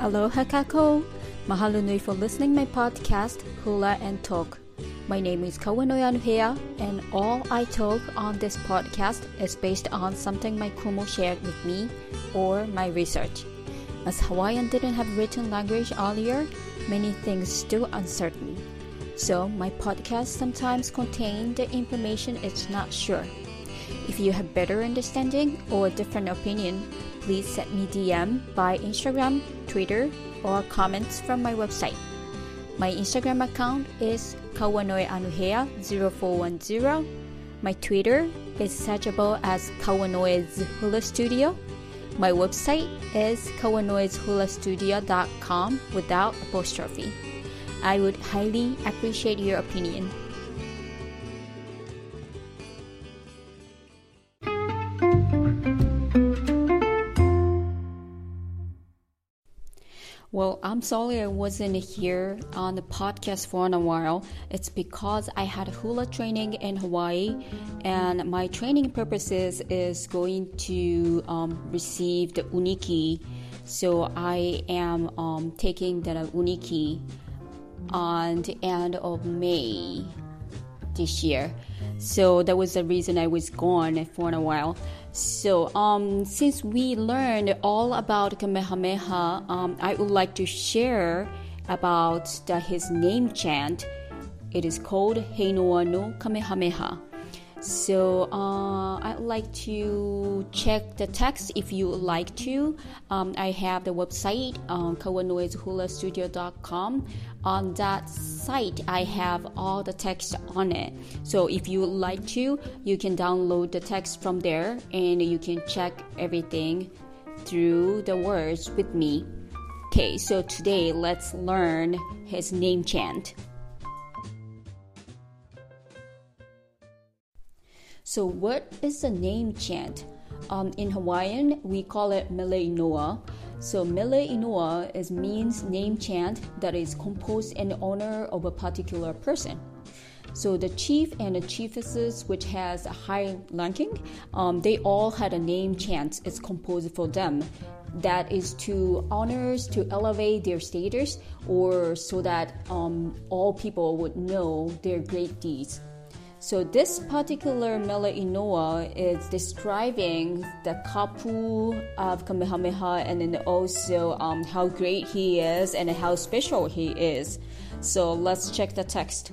Aloha kako. Mahalo nui for listening my podcast Hula and Talk. My name is Kawanoi Anuhea, and all I talk on this podcast is based on something my kumu shared with me or my research. As Hawaiian didn't have written language earlier, many things still uncertain. So my podcast sometimes contain the information it's not sure. If you have better understanding or different opinion, please send me DM by Instagram, Twitter, or comments from my website. My Instagram account is Kawanoi Anuhea 0410. My Twitter is searchable as Kawanoi's Hula Studio. My website is kawanoishulastudio.com without apostrophe. I would highly appreciate your opinion. I'm sorry I wasn't here on the podcast for a while. It's because I had hula training in Hawaii, and my training purposes is going to um, receive the uniki. So I am um, taking the uniki on the end of May this year. So that was the reason I was gone for a while. So, um, since we learned all about Kamehameha, um, I would like to share about the, his name chant. It is called Heinoa no Kamehameha. So uh, I'd like to check the text if you would like to. Um, I have the website uh, kawanoishulastudio.com. On that site, I have all the text on it. So if you would like to, you can download the text from there and you can check everything through the words with me. Okay, so today let's learn his name chant. So, what is the name chant? Um, in Hawaiian, we call it Mele Inoa. So, Mele Inoa is means name chant that is composed in honor of a particular person. So the chief and the chiefesses, which has a high ranking, um, they all had a name chant. It's composed for them. That is to honors to elevate their status, or so that um, all people would know their great deeds. So this particular Mele Inoa is describing the kapu of Kamehameha and then also um, how great he is and how special he is. So let's check the text.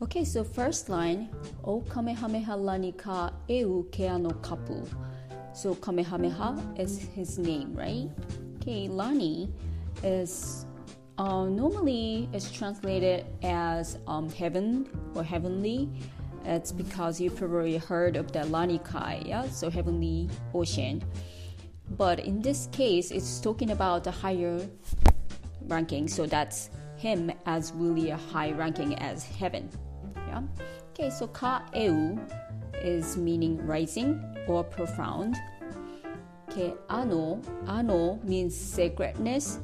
Okay, so first line, O Kamehameha lani ka eu kea no kapu. So Kamehameha is his name, right? Okay, lani is uh, normally, it's translated as um, heaven or heavenly. It's because you probably heard of the Lanikai, yeah, so heavenly ocean. But in this case, it's talking about the higher ranking, so that's him as really a high ranking as heaven. Yeah. Okay, so ka eu is meaning rising or profound. Okay, ano ano means sacredness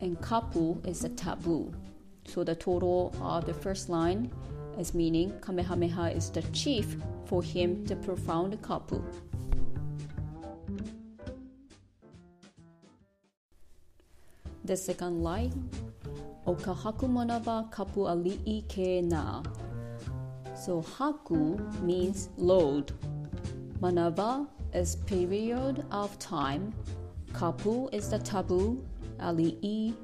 and kapu is a taboo. So the total of the first line is meaning Kamehameha is the chief for him to profound kapu. The second line, Okahaku manava kapu ali'i ke na. So haku means load. Manava is period of time. Kapu is the taboo Ali'i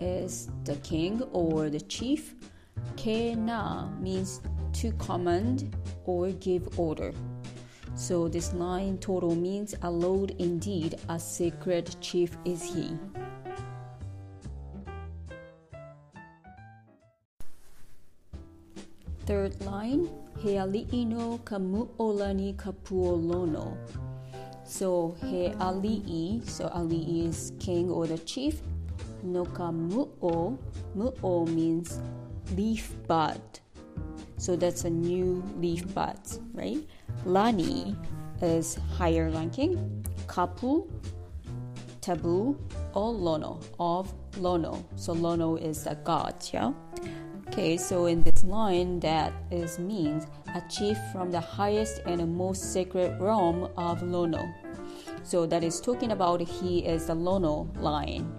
is the king or the chief. Kena means to command or give order. So this line total means a lord indeed, a sacred chief is he. Third line, Heali'i no kamu'olani kapuolono. So he ali'i, so ali'i is king or the chief. Noka mu'o, mu'o means leaf bud. So that's a new leaf bud, right? Lani is higher ranking. Kapu, taboo, or lono, of lono. So lono is the god, yeah? Okay, so in this line, that is means achieved from the highest and most sacred realm of Lono. So that is talking about he is the Lono lion.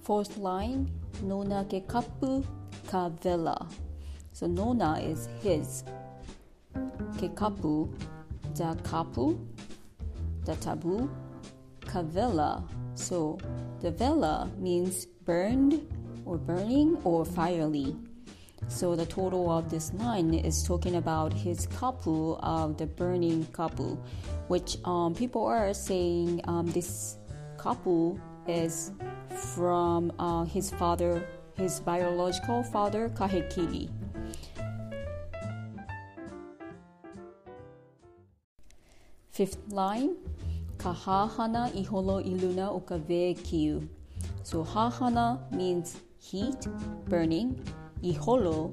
Fourth line, Nona ke kapu ka vela. So Nona is his. Ke kapu, the kapu, the taboo, kavela. So the vela means burned or burning or fiery. So the total of this line is talking about his kapu of the burning kapu, which um, people are saying um, this kapu is from uh, his father, his biological father, Kahekili. Fifth line, kahahana iholo iluna okave kiu. So hahana means heat, burning. Iholo,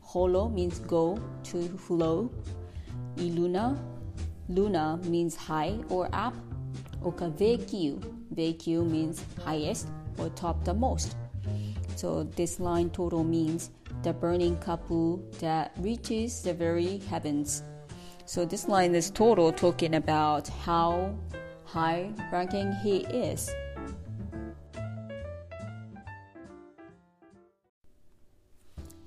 holo means go, to flow. Iluna, luna means high or up. Okavekyu, vekyu means highest or top the most. So this line total means the burning kapu that reaches the very heavens. So this line is total talking about how high ranking he is.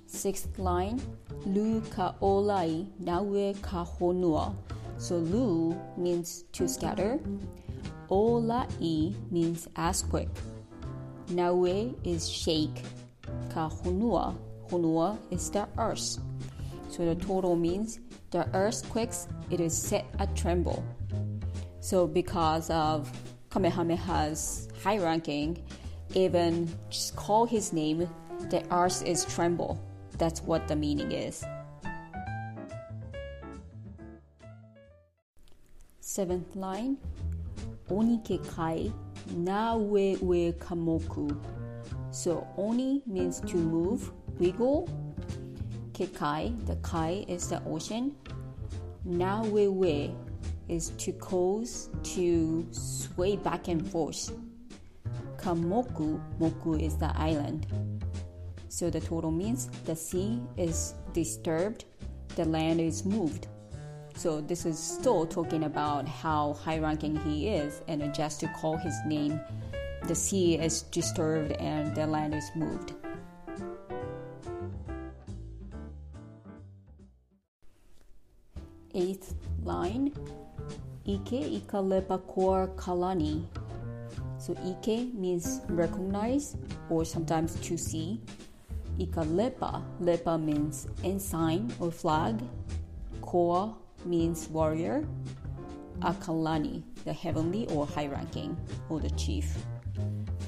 Sixth line, Lu ka olai naue ka honua. So Lu means to scatter. Olai means as quick. Naue is shake. Ka honua. Honua is the earth. So the total means the earthquakes, it is set a tremble. So because of Kamehameha's high ranking, even just call his name, the earth is tremble. That's what the meaning is. Seventh line, Oni ke kai na we we kamoku. So oni means to move, wiggle. Kekai, the kai is the ocean. Na we we is to cause to sway back and forth. Kamoku, moku is the island. So the total means the sea is disturbed, the land is moved. So this is still talking about how high ranking he is, and just to call his name, the sea is disturbed and the land is moved. Eighth line, Ike ikalepa koa kalani. So Ike means recognize or sometimes to see. Ika lepa. Means ensign or flag. Koa means warrior. Akalani, the heavenly or high ranking or the chief.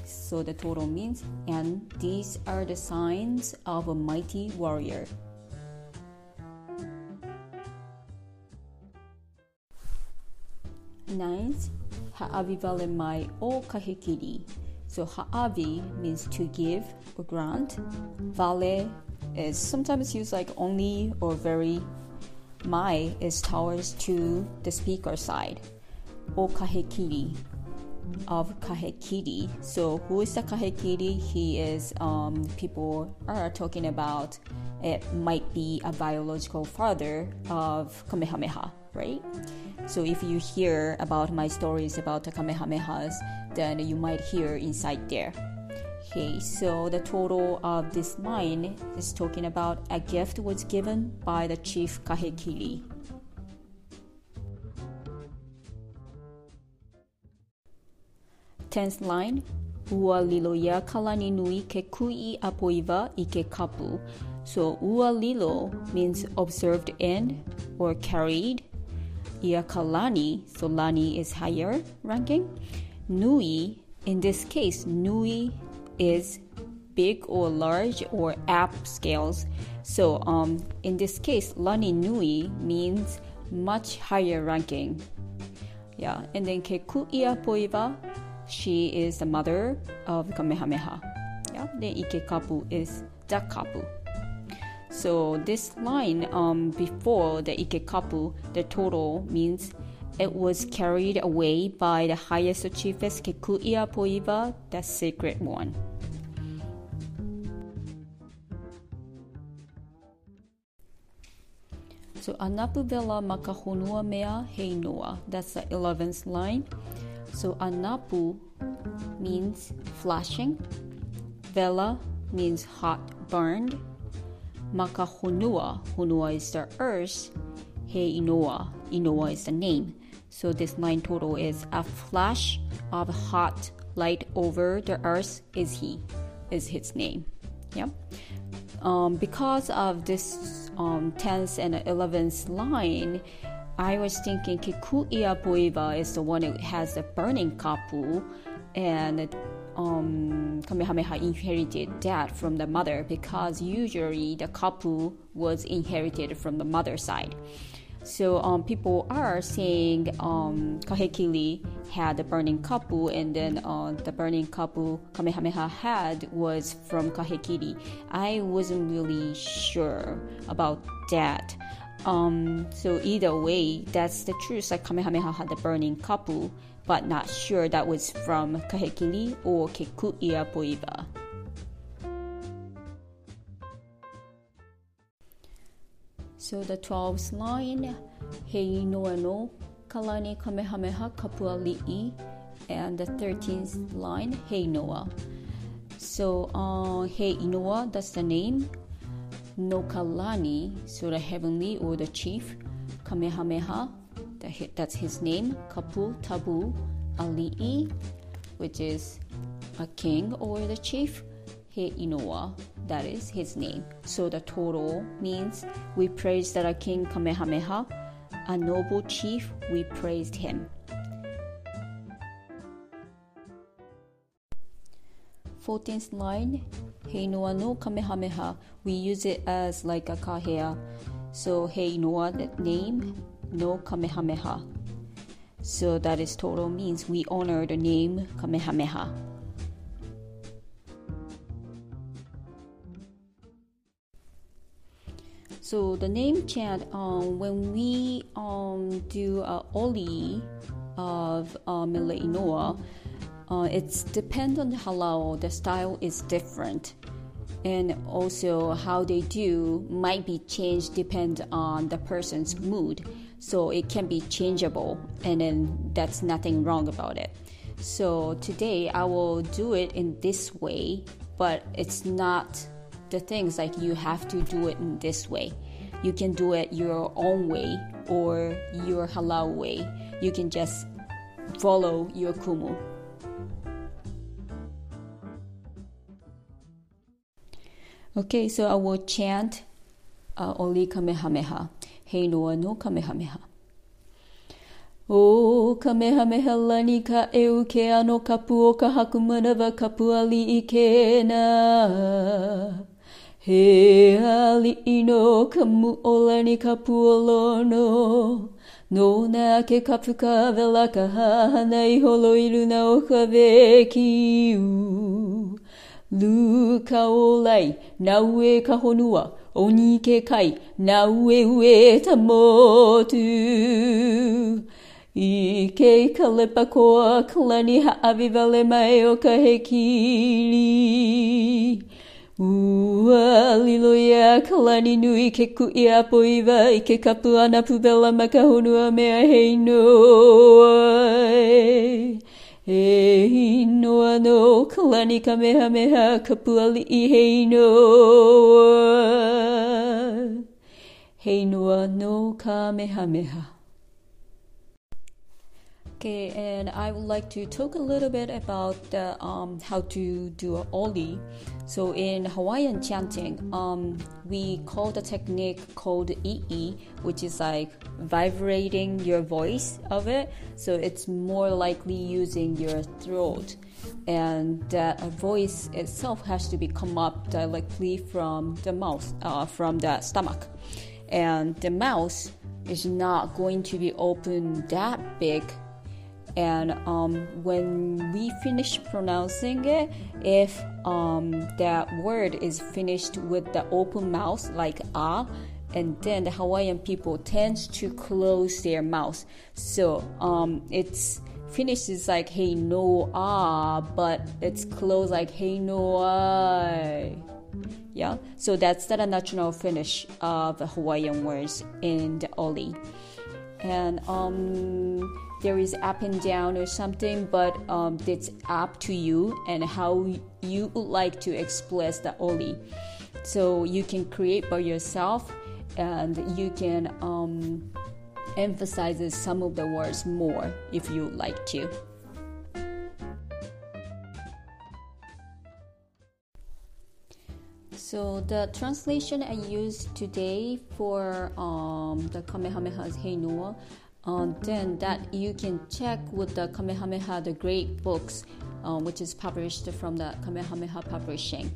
So the total means, and these are the signs of a mighty warrior. Ninth, ha'avivale mai o kahekiri. So ha'avi means to give or grant. Vale is sometimes used like only or very. Mai is towards to the speaker side. O kahekiri of kahekiri. So who is the kahekiri? He is um, people are talking about it might be a biological father of Kamehameha, right? So if you hear about my stories about the Kamehamehas, then you might hear inside there. Okay, so the total of this line is talking about a gift was given by the chief Kahekili. Tenth line, Ua lilo ya kalani nui ke kui apoiva ike kapu. So ualilo means observed in or carried. Iakalani, so lani is higher ranking. Nui, in this case, nui is big or large or app scales. So um, in this case, lani nui means much higher ranking. Yeah, and then Kekuia Poiva, she is the mother of Kamehameha. Yeah, then Ike Kapu is the Kapu. So this line um, before the Ike Kapu, the total means it was carried away by the highest chiefess Kekuia Poiva, the sacred one. So anapu vela makahonua mea heinoa. That's the 11th line. So anapu means flashing. Vela means hot, burned. Makahonua, honua is the earth. He inoa, inoa is the name. So this line total is a flash of hot light over the earth is he, is his name. Yeah. Um, because of this um, 10th and 11th line, I was thinking Kekuia Poiva is the one who has the burning kapu, and um, Kamehameha inherited that from the mother because usually the kapu was inherited from the mother side. So um, people are saying um, Kahekili had the burning kapu, and then uh, the burning kapu Kamehameha had was from Kahekili. I wasn't really sure about that. Um, so either way, that's the truth. Like Kamehameha had the burning kapu, but not sure that was from Kahekili or Kekuia Poiva. So the 12th line, Hei noa no kalani kamehameha kapua li'i, and the 13th line, Hei noa. So uh, Hei Inoa, that's the name. No kalani, so the heavenly or the chief. Kamehameha, that's his name. Kapu tabu ali'i, which is a king or the chief. He Inoa, uh, that is his name. So the total means we praised our king Kamehameha, a noble chief, we praised him. Fourteenth line, Heinoa no Kamehameha. We use it as like a kahea. So Heinoa, that name, no Kamehameha. So that is total means we honor the name Kamehameha. So the name chant, um, when we um, do a oli of uh, Mele Inoa, uh, it's depend on halau. The style is different, and also how they do might be changed depend on the person's mood. So it can be changeable, and then that's nothing wrong about it. So today I will do it in this way, but it's not the things like you have to do it in this way. You can do it your own way or your halau way. You can just follow your kumu. Okay, so I will chant uh, Oli Kamehameha. Hei noa no Kamehameha. O Kamehameha lani ka eu ke ano kapu o ka haku manawa kapu ali i ke na. He ali ino kamu olani kapuolono. No na ke kapu ka vela ka hana i holo iru na o ka vekiu. Lu ka olai, na ue ka honua, oni ke kai, na ue ue ta motu. I ke kalepa koa kalani haavi vale mai o ka hekili. Ua liloia kalani nui ke kui a poiva i ke kapu ana pubela makahonua mea hei noa. Hei noa no kalani kamehameha kapua li i hei noa. Hei noa no kamehameha. Okay, and I would like to talk a little bit about the, um, how to do a oli. So in Hawaiian chanting, um, we call the technique called ii, which is like vibrating your voice of it. So it's more likely using your throat, and that voice itself has to be come up directly from the mouth, uh, from the stomach, and the mouth is not going to be open that big and um, when we finish pronouncing it if um, that word is finished with the open mouth like ah and then the Hawaiian people tends to close their mouth. So um, it's finished is like hey no ah, but it's closed like hey no I. Yeah, so that's the natural finish of Hawaiian words in the oli. And um, there is up and down or something, but um, it's up to you and how you would like to express the oli. So you can create by yourself and you can um, emphasize some of the words more if you like to. So the translation I used today for um, the Kamehameha's Heinua, uh, then that you can check with the Kamehameha, the great books, um, which is published from the Kamehameha Publishing.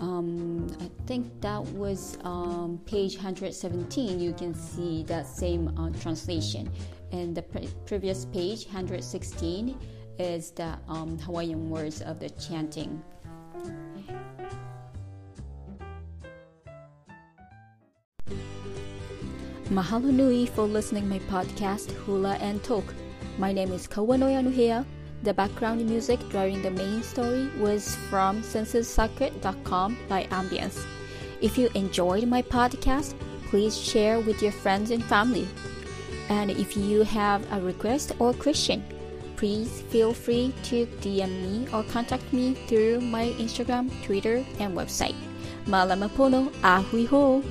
Um, I think that was um, page 117. You can see that same uh, translation. And the pre- previous page, 116, is the um, Hawaiian words of the chanting. Mahalo nui for listening my podcast Hula and Talk. My name is Kawanoi Anuhea. The background music during the main story was from sensorsoccer.com by Ambience. If you enjoyed my podcast, please share with your friends and family. And if you have a request or question, please feel free to DM me or contact me through my Instagram, Twitter, and website. Malamapono, ahui ho!